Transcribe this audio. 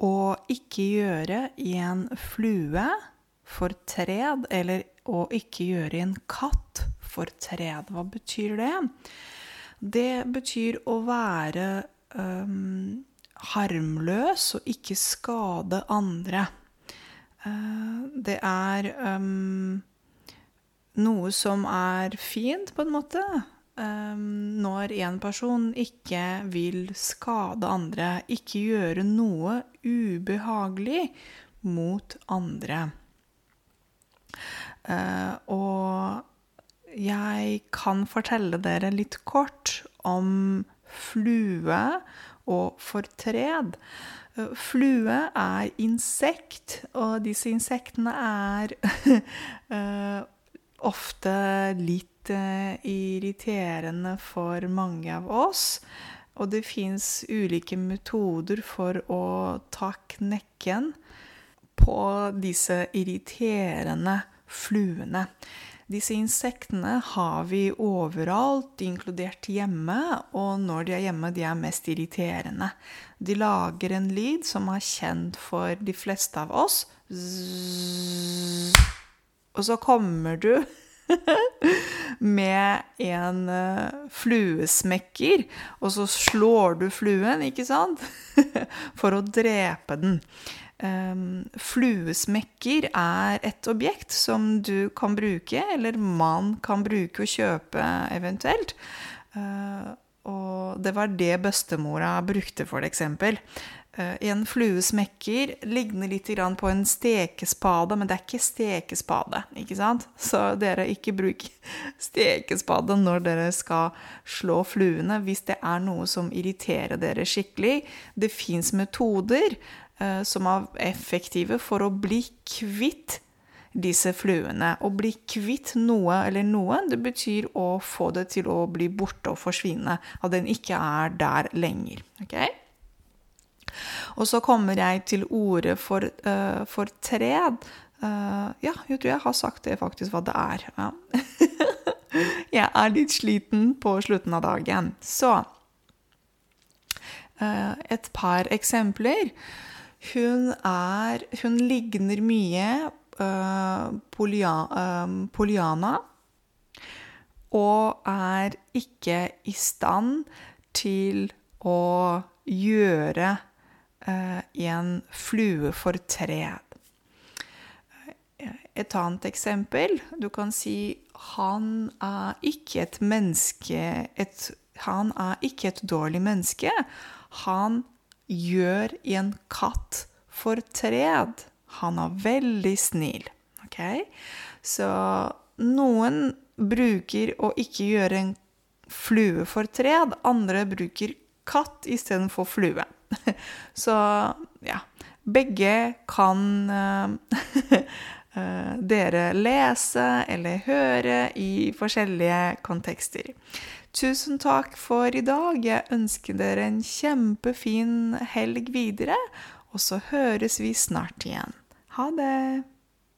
å ikke gjøre i en flue for tred, eller å ikke gjøre i en katt for tred. Hva betyr det? Det betyr å være um, harmløs og ikke skade andre. Uh, det er um, noe som er fint, på en måte. Um, når en person ikke vil skade andre, ikke gjøre noe ubehagelig mot andre. Uh, og jeg kan fortelle dere litt kort om flue og fortred. Uh, flue er insekt, og disse insektene er uh, ofte litt irriterende for mange av oss. Og det fins ulike metoder for å ta knekken på disse irriterende fluene. Disse insektene har vi overalt, inkludert hjemme, og når de er hjemme, de er mest irriterende. De lager en lyd som er kjent for de fleste av oss. Og så kommer du med en uh, fluesmekker, og så slår du fluen, ikke sant? For å drepe den. Um, fluesmekker er et objekt som du kan bruke, eller man kan bruke og kjøpe eventuelt. Uh, og det var det bestemora brukte, for eksempel. Uh, en fluesmekker ligner litt på en stekespade, men det er ikke stekespade. ikke sant? Så dere ikke bruk stekespade når dere skal slå fluene hvis det er noe som irriterer dere skikkelig. Det fins metoder uh, som er effektive for å bli kvitt disse fluene. Å bli kvitt noe eller noen, det betyr å få det til å bli borte og forsvinne. At den ikke er der lenger. Okay? Og så kommer jeg til ordet for, uh, for tred. Uh, ja, jeg tror jeg har sagt det faktisk hva det er. Ja. jeg er litt sliten på slutten av dagen. Så uh, et par eksempler. Hun er Hun ligner mye Poliana. Og er ikke i stand til å gjøre en flue for tred. Et annet eksempel Du kan si han er ikke et menneske et, Han er ikke et dårlig menneske. Han gjør en katt for tred. Han er veldig snill. Okay? Så noen bruker å ikke gjøre en flue for tred. Andre bruker katt istedenfor flue. Så ja. Begge kan uh, dere lese eller høre i forskjellige kontekster. Tusen takk for i dag. Jeg ønsker dere en kjempefin helg videre. Og så høres vi snart igjen. Ha det!